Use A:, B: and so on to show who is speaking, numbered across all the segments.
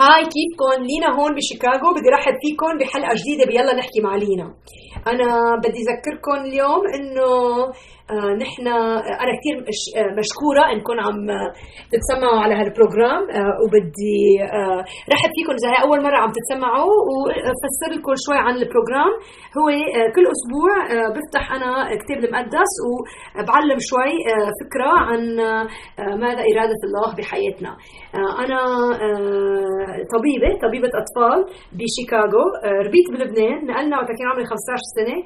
A: Hi كيفكم لينا هون بشيكاغو بدي رحب فيكم بحلقة جديدة ب يلا نحكي مع لينا. أنا بدي أذكركم اليوم إنه نحن آه أنا كثير آه مشكورة إنكم عم تتسمعوا على هال program آه وبدي آه رحب فيكم إذا هي أول مرة عم تتسمعوا وفسر لكم شوي عن ال program هو آه كل أسبوع آه بفتح أنا كتاب المقدس وبعلم شوي آه فكرة عن آه ماذا إرادة الله بحياتنا. آه أنا آه طبيبة طبيبة أطفال بشيكاغو آه ربيت بلبنان نقلنا وقت كان عمري 15 سنة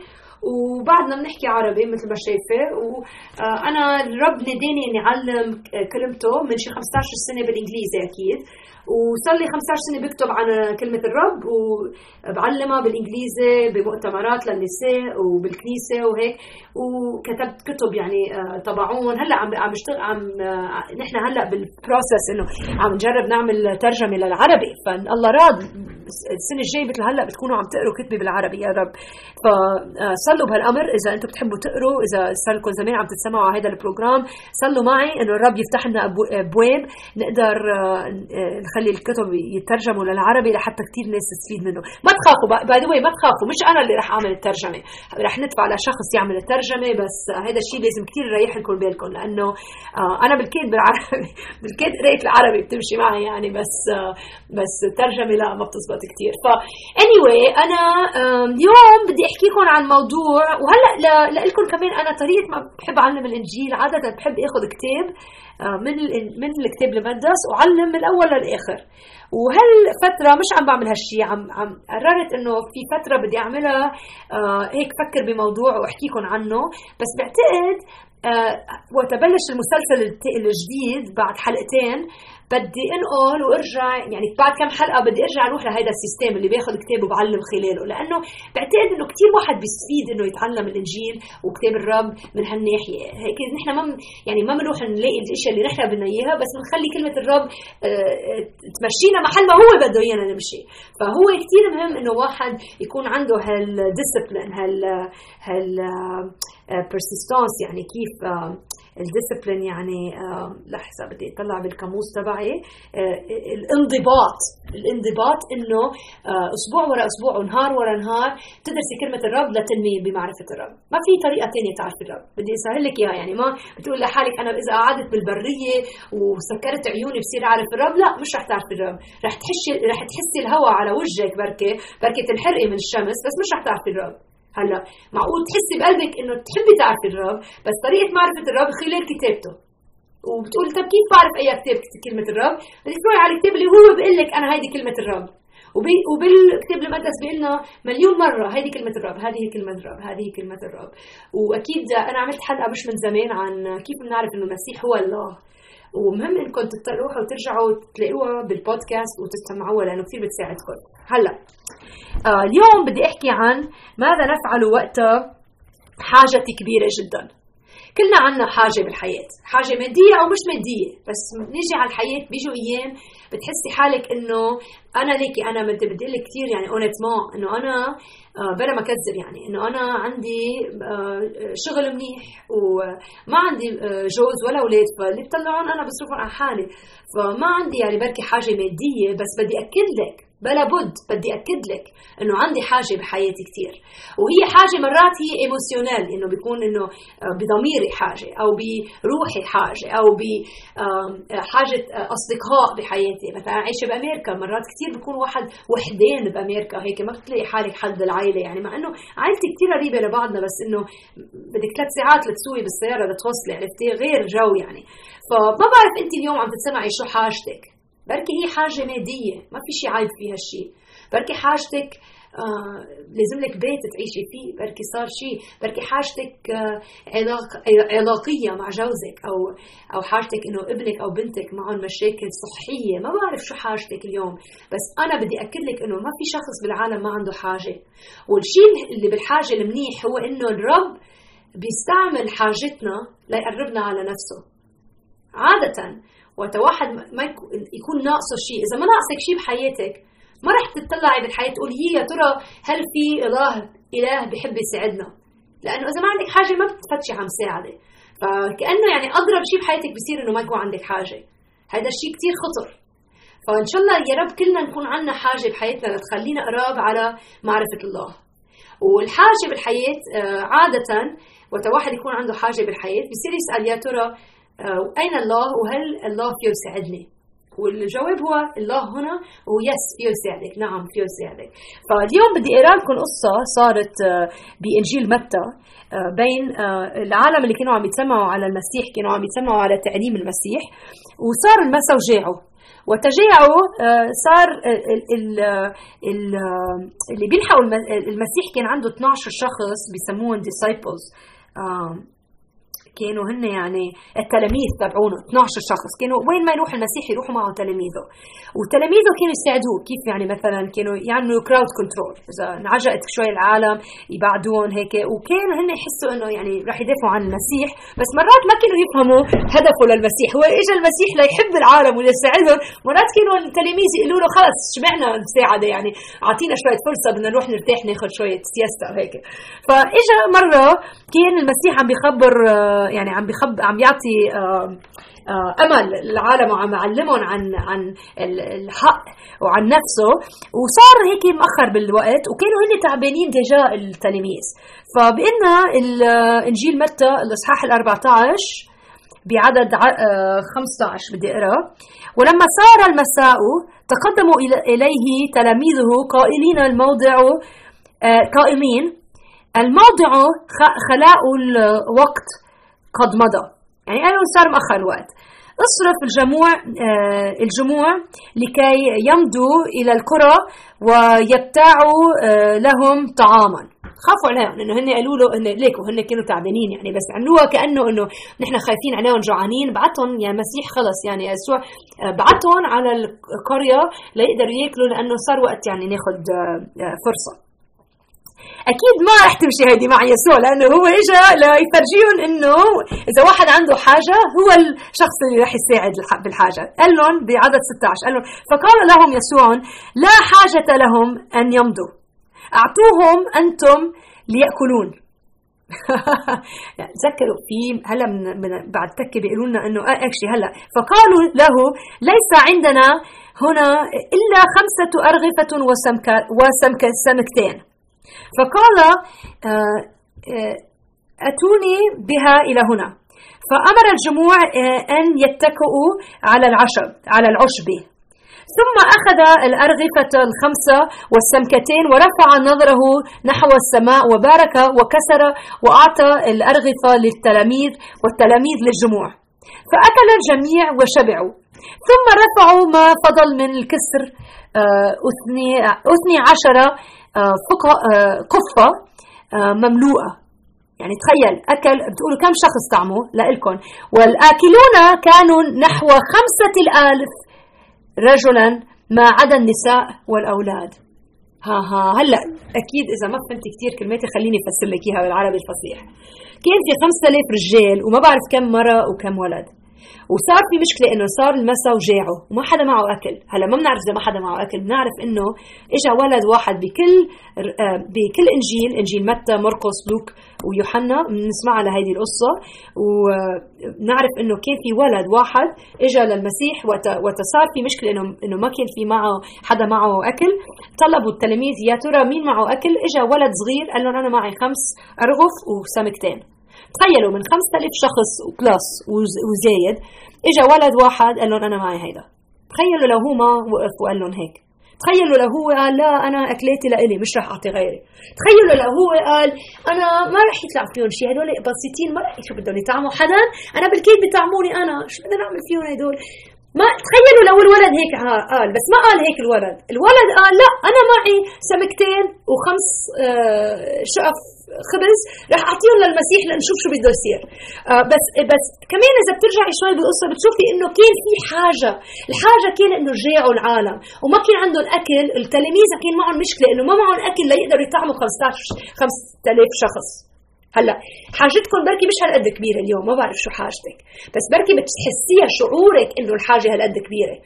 A: وبعدنا بنحكي عربي مثل ما شايفة. وأنا الرب ناداني إني أعلم كلمته من شي 15 سنة بالإنجليزي أكيد. وصار لي 15 سنة بكتب عن كلمة الرب وبعلمها بالإنجليزي بمؤتمرات للنساء وبالكنيسة وهيك. وكتبت كتب يعني تبعون. هلأ عم عم بشتغل عم نحن هلأ بال process إنه عم نجرب نعمل ترجمة للعربي. فالله راد السنة الجاية مثل هلأ بتكونوا عم تقروا كتبي بالعربي يا رب. فصلوا بهالأمر. إذا أنتم بتحبوا تقروا إذا صار لكم زمان عم تسمعوا على هذا ال program صلوا معي إنه الرب يفتح لنا أبواب نقدر نخلي الكتب يترجموا للعربي لحتى كثير ناس تستفيد منه. ما تخافوا by the way ما تخافوا. مش أنا اللي رح أعمل الترجمة. رح ندفع لشخص يعمل الترجمة بس هذا الشيء لازم كثير يريح لكم بالكم لأنه أنا بالكاد بالعربي. بالكاد قرايه العربي بتمشي معي يعني بس بس الترجمة لا ما بتزبط كثير ف anyway أنا اليوم بدي أحكيكم عن موضوع وهلأ لكم كمان أنا طريقة ما بحب أعلم الإنجيل. عادة بحب آخذ كتاب من من الكتاب المقدس وعلم من الأول للآخر. وهالفتره مش عم بعمل هالشيء عم عم قررت إنه في فترة بدي أعملها آه هيك فكر بموضوع واحكيكم عنه. بس بعتقد آه وتبلش المسلسل الجديد بعد حلقتين بدي انقل وإرجع يعني بعد كم حلقة بدي أرجع أروح لهيدا السيستم اللي باخذ كتاب وبعلم خلاله لأنه بعتقد إنه كثير واحد بيستفيد إنه يتعلم الإنجيل وكتاب الرب من هالناحية. هيك نحن ما يعني ما بنروح نلاقي الاشياء اللي نحن بدنا إياها بس بنخلي كلمة الرب تمشينا محل ما هو بده إيانا نمشي. فهو كثير مهم إنه واحد يكون عنده هال discipline هال هال persistence يعني كيف ال discipline يعني لحظه بدي أطلع بالقاموس تبعي. الانضباط الانضباط إنه أسبوع ورا أسبوع ونهار ورا نهار تدرسي كلمة الرب لتنمي بمعرفة الرب. ما في طريقة ثانية تعرفي الرب. بدي أسهل لك إياها يعني ما بتقول لحالك أنا إذا قعدت بالبرية وسكرت عيوني بصير أعرف الرب لا مش رح تعرفي الرب. رح تحسي رح تحسي الهواء على وجهك بركة بركة تنحرقي من الشمس بس مش رح تعرفي الرب. هلا معقول تحسي بقلبك إنه تحبي تعرفي الرب بس طريقة معرفة الرب خلال كتابته. وبتقول طب كيف بعرف أي كتاب كلمة الرب بدك على الكتاب اللي هو بيقول لك أنا هيدي كلمة الرب وبالكتاب المقدس بيقول لنا مليون مرة هذه كلمة الرب هذه كلمة الرب هذه كلمة الرب وأكيد أنا عملت حلقة مش من زمان عن كيف بنعرف إنه المسيح هو الله. ومهم إنكم تروحوا وترجعوا تلاقوها بالبودكاست وتستمعوها لأنه كثير بتساعدكم. هلا. آه اليوم بدي أحكي عن ماذا نفعل وقت حاجتي كبيرة جدا. كلنا عنا حاجة بالحياة حاجة مادية أو مش مادية بس نيجي على الحياة بيجوا أيام بتحسي حالك إنه أنا ليكي أنا بدي بدي لك كثير يعني اونيتمون إنه أنا آه بلا ما كذب يعني إنه أنا عندي آه شغل منيح وما عندي آه جوز ولا أولاد فاللي بطلعون أنا بصرفهم على حالي فما عندي يعني بركي حاجة مادية بس بدي أكد لك بلا بد بدي أكد لك إنه عندي حاجة بحياتي كثير وهي حاجة مرات هي ايموشنال إنه بيكون إنه بضميري حاجة أو بروحي حاجة أو بحاجه أصدقاء بحياتي. مثلا عايشة بأمريكا مرات كثير بكون واحد وحدان بأمريكا. هيك ما بتلاقي حالك حد العائله يعني مع إنه عائلتي كثير قريبة لبعضنا بس إنه بدك ثلاث ساعات لتسوي بالسيارة لتوصلي عرفتي؟ غير جو يعني. فما بعرف أنت اليوم عم تسمعي شو حاجتك. بركي هي حاجة مادية ما في شيء عيب فيها الشيء بركي حاجتك آه لازم لك بيت تعيشي فيه. بركي صار شيء بركي حاجتك آه علاق علاقية مع جوزك أو أو حاجتك إنه ابنك أو بنتك معهم مشاكل صحية. ما بعرف شو حاجتك اليوم. بس أنا بدي أكد لك إنه ما في شخص بالعالم ما عنده حاجة. والشيء اللي بالحاجة المنيح هو إنه الرب بيستعمل حاجتنا ليقربنا على نفسه. عادة وقت واحد ما يكون ناقصه شيء. إذا ما ناقصك شيء بحياتك ما رح تطلعي بالحياة تقولي هي يا ترى هل في اله إله بحب يساعدنا؟ لأنه إذا ما عندك حاجة ما بتفتشي عم ساعدة. فكأنه يعني اضرب شيء بحياتك بصير إنه ما يكون عندك حاجة. هذا الشيء كثير خطر. فإن شاء الله يا رب كلنا نكون عندنا حاجة بحياتنا لتخلينا قراب على معرفة الله. والحاجة بالحياة آه، عادة وقت واحد يكون عنده حاجة بالحياة بصير يسأل يا ترى آه، أين الله؟ وهل الله فيه يساعدني؟ والجواب هو الله هنا ويس فيه يساعدك. نعم فيه يساعدك. فاليوم بدي أقرأ لكم قصة صارت آه، بإنجيل متى آه، بين العالم اللي كانوا عم يتسمعوا على المسيح كانوا عم يتسمعوا على تعليم المسيح وصار المسا وجاعوا. وتجاعوا صار اللي بيلحقوا المسيح كان عنده 12 شخص بيسموهم disciples. كانوا هن يعني التلاميذ تبعونه 12 شخص. كانوا وين ما يروح المسيح يروحوا معه تلاميذه. وتلاميذه كانوا يساعدوه كيف يعني مثلا كانوا يعملوا كراود كنترول إذا انعجقت شوي العالم يبعدوهم هيك. وكانوا هن يحسوا إنه يعني رح يدافعوا عن المسيح. بس مرات ما كانوا يفهموا هدفه للمسيح. هو اجى المسيح ليحب العالم وليساعدهم مرات كانوا التلاميذ يقولوا له خلص شبعنا مساعده يعني. أعطينا شوية فرصة بدنا نروح نرتاح ناخذ شوية سياسه هيك فإجا مرة كان المسيح عم بيخبر يعني عم بخب عم يعطي أمل للعالم وعم يعلمهم عن عن الحق وعن نفسه. وصار هيك مأخر بالوقت وكانوا هن تعبانين ديجا التلاميذ. فبقلنا الانجيل متى الإصحاح ال 14 بعدد 15 بدي أقرأ. ولما صار المساء تقدموا إليه تلاميذه قائلين الموضع قائلين الموضع خلاء الوقت قد مضى. يعني قالوا صار مأخر الوقت. اصرف الجموع آه الجموع لكي يمضوا إلى القرى ويبتاعوا آه لهم طعاما. خافوا عليهم لأنه هن قالوا له انه ليكوا هن كانوا تعبانين يعني بس عملوها كأنه إنه نحن خايفين عليهم جوعانين. بعتهم يا مسيح خلص يعني يسوع آه، بعتهم على القرية ليقدروا ياكلوا لأنه صار وقت يعني ناخذ فرصة. أكيد ما رح تمشي هيدي مع يسوع لأنه هو اجى ليفرجيهم إنه إذا واحد عنده حاجة هو الشخص اللي رح يساعد بالحاجة. قال لهم بعدد 16 قال لهم فقال لهم يسوع لا حاجة لهم أن يمضوا. أعطوهم أنتم ليأكلون. تذكروا في هلا من, من بعد تكه بيقولوا لنا إنه اكشلي هلا. فقالوا له ليس عندنا هنا إلا خمسة أرغفة وسمك وسمك سمكتين. فقال آه، آه، أتوني بها إلى هنا. فأمر الجموع آه، أن يتكئوا على العشب على العشب. ثم أخذ الأرغفة الخمسة والسمكتين ورفع نظره نحو السماء وبارك وكسر وأعطى الأرغفة للتلاميذ والتلاميذ للجموع. فأكل الجميع وشبعوا. ثم رفعوا ما فضل من الكسر أثني عشر قفة آه، آه، مملوءة. يعني تخيل أكل بتقولوا كم شخص طعموا لإلكم والآكلون كانوا نحو خمسة الآلف رجلا ما عدا النساء والأولاد. ها ها. هلأ أكيد إذا ما فهمت كثير كلماتي خليني أفسر لك إياها بالعربي الفصيح. كان في 5000 رجال وما بعرف كم مرة وكم ولد؟ وصار في مشكلة إنه صار المسا وجاعوا وما حدا معه أكل. هلأ ما بنعرف إذا ما حدا معه أكل بنعرف إنه اجى ولد واحد بكل آه، بكل إنجيل إنجيل متى مرقس لوك ويوحنا بنسمع لهيدي القصة. ونعرف إنه كان في ولد واحد اجى للمسيح وقت صار في مشكلة انه إنه ما كان في معه حدا معه أكل. طلبوا التلاميذ يا ترى مين معه أكل؟ اجى ولد صغير قال لهم أنا معي خمس أرغف وسمكتين. تخيلوا من 5000 شخص وبلس وزايد اجى ولد واحد قال لهم أنا معي هيدا. تخيلوا لو هو ما وقف وقال لهم هيك. تخيلوا لو هو قال لا أنا أكلاتي لإلي مش رح أعطي غيري. تخيلوا لو هو قال أنا ما رح يطلع فيهم شيء هدول بسيطين ما رح شو بدهم يطعموا حدا. أنا بالكيد بيطعموني أنا شو بدنا نعمل فيهم هدول؟ ما تخيلوا لو الولد هيك قال بس ما قال هيك الولد. الولد قال لا أنا معي سمكتين وخمس آه شقف خبز رح أعطيهم للمسيح لنشوف شو بده يصير. آه بس بس كمان إذا بترجعي شوي بالقصة بتشوفي إنه كان في حاجة. الحاجة كان إنه جاعوا العالم. وما كان عندهم أكل التلاميذ كان معهم مشكلة إنه ما معهم أكل ليقدروا يطعموا 15 5000 شخص. هلأ حاجتكم بركي مش هالقد كبيرة اليوم ما بعرف شو حاجتك. بس بركي بتحسيها شعورك إنه الحاجة هالقد كبيرة.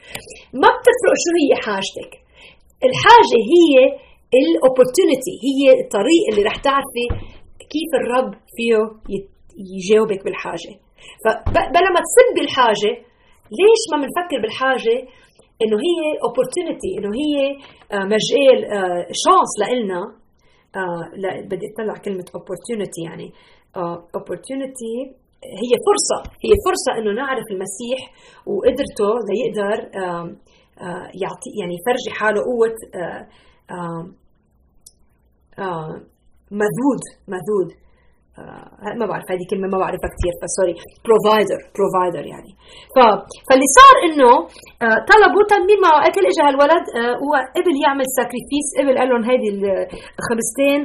A: ما بتفرق شو هي حاجتك. الحاجة هي الاوبورتونيتي هي الطريق اللي رح تعرفي كيف الرب فيه يجاوبك بالحاجة. فبلا ما تصب بالحاجة ليش ما بنفكر بالحاجة؟ إنه هي opportunity إنه هي آه، مجال شانس لإلنا. لا بدي أطلع كلمة opportunity يعني. opportunity هي فرصة. هي فرصة إنه نعرف المسيح وقدرته ليقدر يعطي يعني يفرجي حاله قوة مزود مزود آه ما بعرف هذه كلمة ما بعرفها كثير ف sorry provider provider يعني. ف فاللي صار إنه آه طلبوا مين معه اكل اجى هالولد آه هو قبل يعمل sacrifice قبل قال لهم هيدي الخبزتين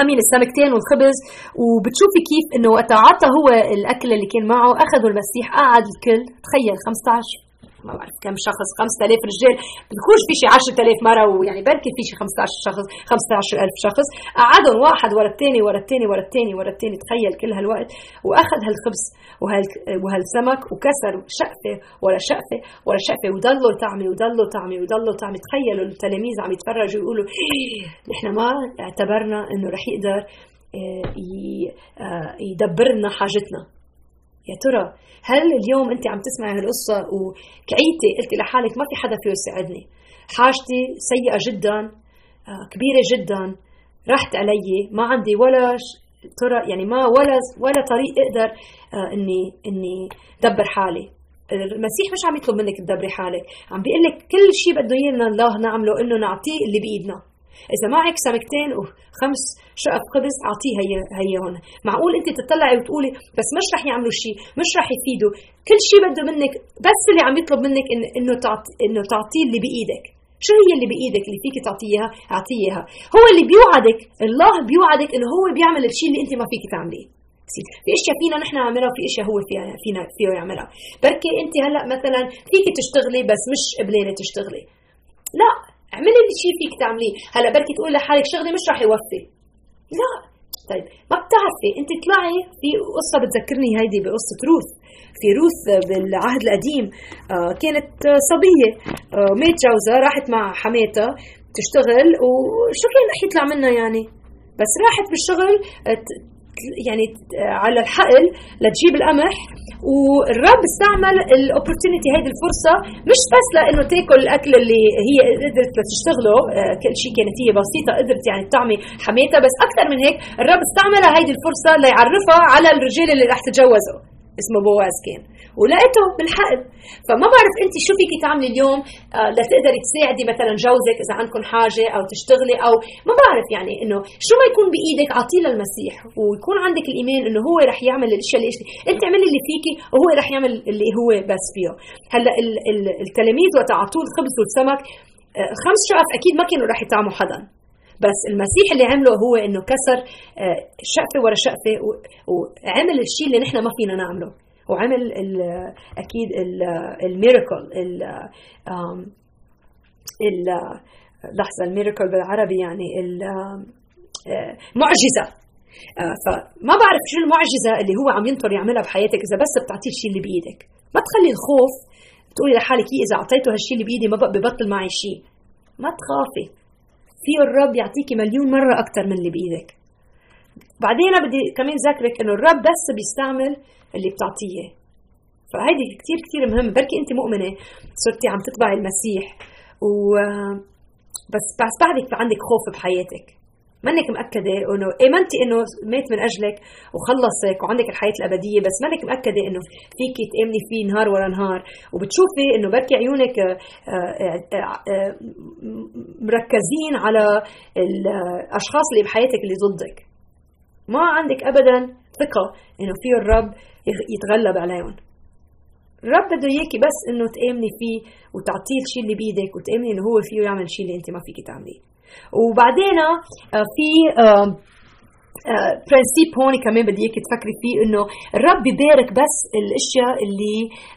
A: أمين السمكتين والخبز. وبتشوفي كيف إنه وقت عطى هو الأكل اللي كان معه أخذوا المسيح قعد الكل. تخيل 15 ما بعرف كم شخص 5000 رجال. بيكونش في شي 10000 مرة ويعني بركي في شي 15 شخص 15000 شخص. قعدهم واحد ورا الثاني ورا الثاني ورا الثاني ورا الثاني تخيل كل هالوقت. وأخذ هالخبز وهال وهالسمك وكسر شقفة ورا شقفة ورا شقفة. وضلوا طعمه وضلوا طعمه وضلوا طعمه تخيلوا التلاميذ عم يتفرجوا يقولوا إيه، نحن ما اعتبرنا إنه رح يقدر آه، آه، يدبر لنا حاجتنا. يا ترى هل اليوم أنت عم تسمعي هالقصة؟ وكعيتي قلتي لحالك ما في حدا فيه يساعدني. حاجتي سيئة جدا آه، كبيرة جدا. راحت علي ما عندي ولا ترى يعني ما ولا ولا طريق أقدر آه، إني إني دبر حالي. المسيح مش عم يطلب منك تدبري حالك. عم بيقول لك كل شيء بده ايانا الله نعمله إنه نعطيه اللي بإيدنا. إذا معك سمكتين وخمس شقف خبز أعطيه هي هي هون معقول أنت تطلعي وتقولي بس مش رح يعملوا شيء مش رح يفيدوا. كل شيء بده منك بس اللي عم يطلب منك إن إنه تعطي إنه تعطيه اللي بإيدك. شو هي اللي بإيدك اللي فيك تعطيها؟ أعطيها. هو اللي بيوعدك الله بيوعدك إنه هو بيعمل الشيء اللي أنت ما فيك تعمليه. في أشياء فينا نحن نعملها وفي أشياء هو فيها فينا فيه يعملها. بركي أنت هلأ مثلا فيك تشتغلي بس مش قبلانه تشتغلي. لا شيء فيك تعمليه. هلا بركي تقول لحالك شغلي مش راح يوفي. لا. طيب ما بتعرفي انت طلعي في قصة بتذكرني هيدي بقصة Ruth. في Ruth بالعهد القديم آه كانت صبية آه ميت جوزها راحت مع حماتها تشتغل وشو كان رح يطلع منها يعني؟ بس راحت بالشغل يعني على الحقل لتجيب القمح. والرب استعمل ال opportunity هيدي الفرصة مش بس لإنه تاكل الأكل اللي هي قدرت تشتغله آه، كل شيء كانت هي بسيطة قدرت يعني تعمي حماتها. بس أكثر من هيك الرب استعمل هيدي الفرصة ليعرفها على الرجال اللي رح تتجوزه اسمه بواز كان ولقيته بالحقل فما بعرف انت شو فيك تعملي اليوم آه لتقدري تساعدي مثلا جوزك إذا عندكم حاجة أو تشتغلي أو ما بعرف يعني إنه شو ما يكون بإيدك أعطيه للمسيح ويكون عندك الايمان إنه هو رح يعمل الإشياء اللي إشتي. انت اعملي اللي فيكي وهو رح يعمل اللي هو بس فيه. هلأ التلاميذ وقت اعطوه الخبز والسمك آه، خمس شقف أكيد ما كانوا رح يطعموا حدا. بس المسيح اللي عمله هو إنه كسر آه، شقفة ورا شقفة وعمل الشيء اللي نحن ما فينا نعمله. وعمل ال أكيد الميراكل ال لحظة الميراكل بالعربي يعني المعجزة آه، فما بعرف شو المعجزة اللي هو عم ينطر يعملها بحياتك إذا بس بتعطيه الشيء اللي بإيدك. ما تخلي الخوف تقولي لحالك إيه إذا أعطيته هالشيء اللي بإيدي ما ببطل معي شيء. ما تخافي. في الرب يعطيكي مليون مرة أكثر من اللي بإيدك. بعدين بدي كمان ذكرك إنه الرب بس بيستعمل اللي بتعطيه. فهيدي كتير كتير مهم بركي أنت مؤمنة صرتي عم تتبعي المسيح. و بس بعدك عندك خوف بحياتك. منك مأكدة انه امنتي إنه مات من أجلك وخلصك وعندك الحياة الأبدية بس منك مأكدة إنه فيك تآمني فيه نهار ورا نهار. وبتشوفي إنه بركي عيونك آه، آه، آه، مركزين على الأشخاص اللي بحياتك اللي ضدك. ما عندك ابدا ثقة إنه فيه الرب يتغلب عليهم. الرب بده إياكي بس إنه تأمني فيه وتعطيه الشيء اللي بإيدك وتأمني إنه هو فيه يعمل الشيء اللي أنت ما فيك تعمليه. وبعدين آه، في برنسيب آه، هون كمان بدي إياكي تفكري فيه إنه الرب بيبارك بس الأشياء اللي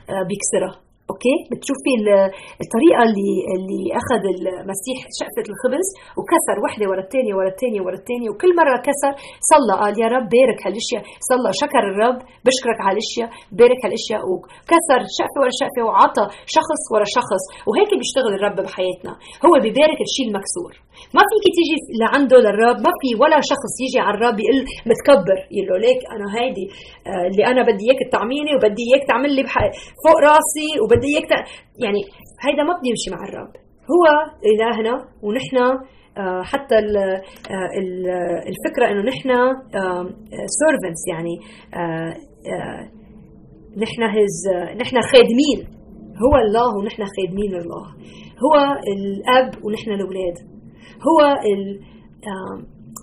A: آه، بيكسرها. أوكي؟ بتشوفي الطريقة اللي اللي أخذ المسيح شقفة الخبز وكسر وحدة ورا الثانية ورا الثانية ورا الثانية وكل مرة كسر صلى قال يا رب بارك هالأشياء صلى شكر الرب بشكرك على الاشياء بارك هالأشياء وكسر شقفة ورا شقفة وعطى شخص ورا شخص وهيك بيشتغل الرب بحياتنا. هو بيبارك الشيء المكسور. ما فيك تيجي لعنده للرب ما في ولا شخص يجي على الرب يقول متكبر يقول له ليك أنا هيدي آه، اللي أنا بدي إياك تعميني وبدي إياك تعمل لي فوق راسي وبدي اياك يعني هيدا ما بدي يمشي مع الرب. هو إلهنا ونحن آه، حتى آه، الفكرة إنه نحن سيرفنتس يعني نحن هز نحن خادمين. هو الله ونحن خادمين الله. هو الأب ونحن الأولاد. هو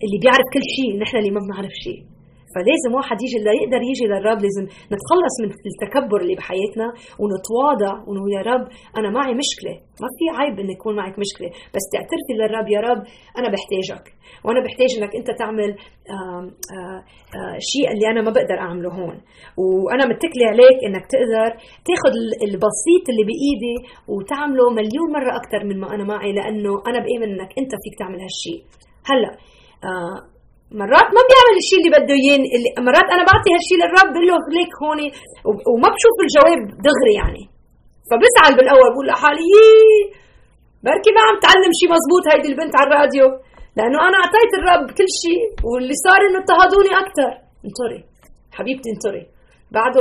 A: اللي بيعرف كل شيء نحن اللي ما بنعرف شيء. فلازم واحد يجي اللي يقدر يجي للرب لازم نتخلص من التكبر اللي بحياتنا ونتواضع ونقول يا رب أنا معي مشكلة. ما في عيب ان يكون معك مشكلة بس تعترفي للرب يا رب أنا بحتاجك. وأنا بحتاج إنك أنت تعمل شيء اللي أنا ما بقدر أعمله هون. وأنا متكلة عليك إنك تقدر تاخذ البسيط اللي بإيدي وتعمله مليون مرة أكثر من ما أنا معي لأنه أنا بآمن إنك أنت فيك تعمل هالشيء. هلأ مرات ما بيعمل الشيء اللي بده اياه مرات أنا بعطي هالشيء للرب بقول له ليك هون وما بشوف الجواب دغري يعني. فبزعل بالأول بقول لحالي بركي ما عم تعلم شيء مزبوط هيدي البنت على الراديو. لأنه أنا أعطيت الرب كل شيء واللي صار إنه اضطهدوني أكثر انطري. حبيبتي انطري. بعده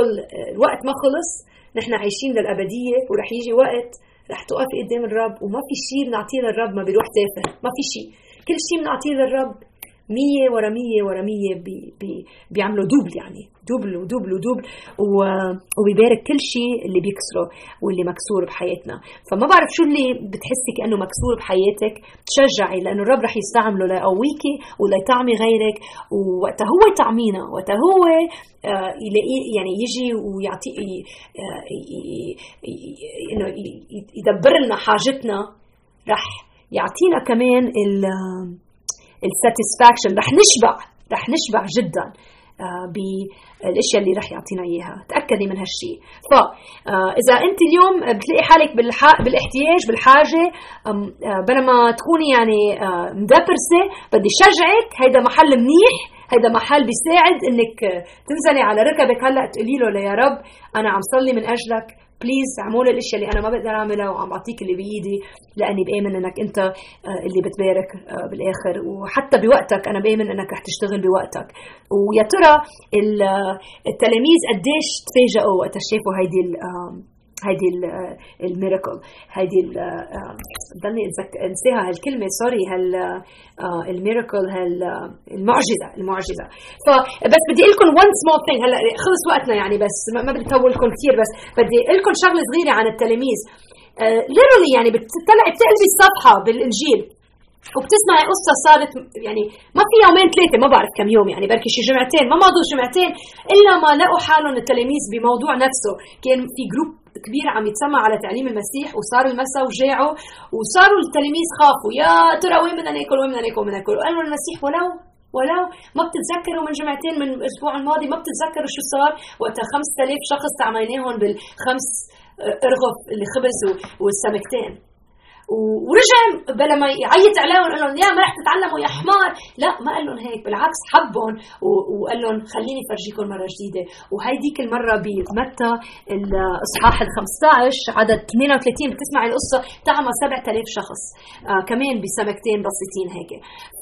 A: الوقت ما خلص نحن عايشين للأبدية ورح يجي وقت رح توقفي قدام الرب وما في شيء بنعطيه للرب ما بيروح تافه. ما في شيء كل شيء بنعطيه للرب. مية ورا مية ورا مية بي بي بيعملوا دوبل يعني. دوبل ودوبل ودوبل وبيبارك كل شيء اللي بيكسره واللي مكسور بحياتنا. فما بعرف شو اللي بتحسي كأنه مكسور بحياتك. تشجعي لأنه الرب رح يستعمله ليقويكي وليطعمي غيرك. ووقتها هو يطعمينا وقتها هو آه، يلاقي يعني يجي ويعطي آه، إنه يدبر لنا حاجتنا. رح يعطينا كمان ال satisfaction رح نشبع رح نشبع جدا آه، بالأشياء اللي رح يعطينا إياها. تأكدي من هالشيء. فاذا آه، أنت اليوم بتلاقي حالك بالإحتياج بالحاجة آه، بينما تكوني يعني مدبرسة بدي شجعك هيدا محل منيح هيدا محل بيساعد إنك تنزلي على ركبك. هلأ تقولي له يا رب أنا عم صلي من أجلك please اعملوا الاشياء اللي أنا ما بقدر اعملها وعم بعطيك اللي بايدي لاني بآمن انك انت آه، اللي بتبارك آه، بالآخر. وحتى بوقتك أنا بآمن انك رح تشتغل بوقتك. ويا ترى التلاميذ قديش تفاجئوا وقت شافوا هيدي هيدي ال miracle هيدي ضلني أنساها هالكلمة sorry هال ال miracle هال المعجزة المعجزة. فبس بدي أقول لكم one small thing هلا خلص وقتنا يعني بس ما بدي اطولكم كثير بس بدي أقول لكم شغلة صغيرة عن التلاميذ. ليرلي يعني بتطلعي بتقلبي الصفحة بالإنجيل وبتسمعي قصة صارت يعني ما في يومين ثلاثة ما بعرف كم يوم يعني بركي شي جمعتين ما ماضوا جمعتين إلا ما لقوا حالهم التلاميذ بموضوع نفسه. كان في group كبير عم يتسمع على تعليم المسيح وصار المساء وجاعوا وصاروا التلاميذ خافوا يا ترى وين بدنا ناكل؟ وين بدنا ناكل؟ وين بدنا ناكل؟ وقالوا المسيح ولو ولو ما بتتذكروا من جمعتين من الأسبوع الماضي ما بتتذكروا شو صار؟ وقتها 5000 شخص تعميناهم بالخمس أرغف اللي خبز والسمكتين. ورجع بلا ما يعيط عليهم ويقول لهم يا ما رح تتعلموا يا حمار. لا ما قال لهم هيك بالعكس حبهم وقال لهم خليني فرجيكم مرة جديدة. وهيديك المرة بمتى؟ الإصحاح ال 15 عدد 32 بتسمع القصة تعمى 7000 شخص. آه كمان بسمكتين بسيطين هيك.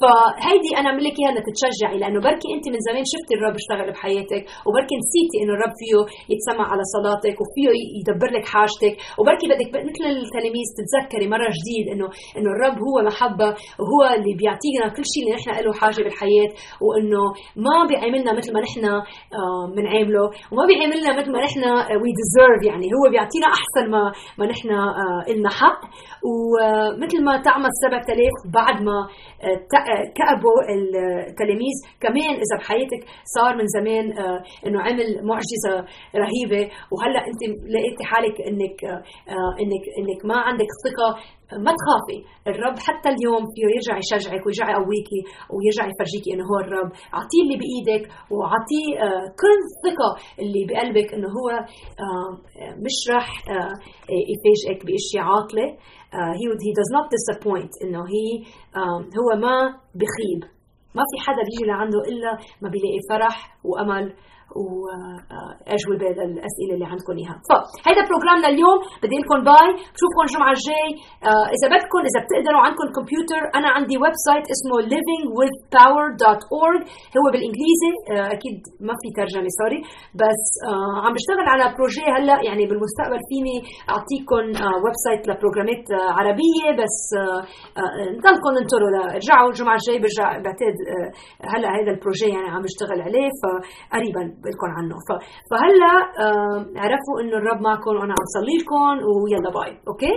A: فهيدي أنا بقول لك إياها لتتشجعي لأنه بركي أنت من زمان شفتي الرب اشتغل بحياتك وبركي نسيتي إنه الرب فيه يتسمع على صلاتك وفيه يدبر لك حاجتك وبركي بدك مثل التلاميذ تتذكري مرة جديد انه إنه الرب هو محبة وهو اللي بيعطينا كل شيء اللي نحن له حاجة بالحياة وإنه ما بيعاملنا مثل ما نحن بنعامله آه، وما بيعاملنا مثل ما نحن we آه، deserve يعني هو بيعطينا أحسن ما ما نحن لنا آه، حق. ومثل ما تعمل 7000 بعد ما كأبوا التلاميذ كمان إذا بحياتك صار من زمان إنه عمل معجزة رهيبة. وهلأ أنت لقيتي حالك إنك انك إنك ما عندك ثقة ما تخافي. الرب حتى اليوم فيه يرجع يشجعك ويرجع يقويكي ويرجع يفرجيكي إنه هو الرب. أعطيه اللي بإيدك وأعطيه آه، كل الثقه اللي بقلبك إنه هو آه، مش راح آه، يفاجئك باشياء عاطلة. he he does not disappoint إنه هي هو ما بخيب. ما في حدا بيجي لعنده إلا ما بيلاقي فرح وأمل. وأجوبة للأسئلة اللي عندكم إياها. فهيدا program نا اليوم. بدي لكم bye. بشوفكم الجمعة الجاي. إذا بدكم إذا بتقدروا عندكم كمبيوتر أنا عندي website اسمه livingwithpower.org هو بالإنجليزي. أكيد ما في ترجمة sorry. بس عم بشتغل على projet هلأ. يعني بالمستقبل فيني أعطيكم website ل program ات عربية. بس نضلكم انطروا رجعوا الجمعة الجاي برجع بعتقد هلأ هذا ال projet يعني عم بشتغل عليه. فقريبا. لكم عنه. فهلا عرفوا إنه الرب معكم وأنا عم صلي لكم ويلا bye. okay؟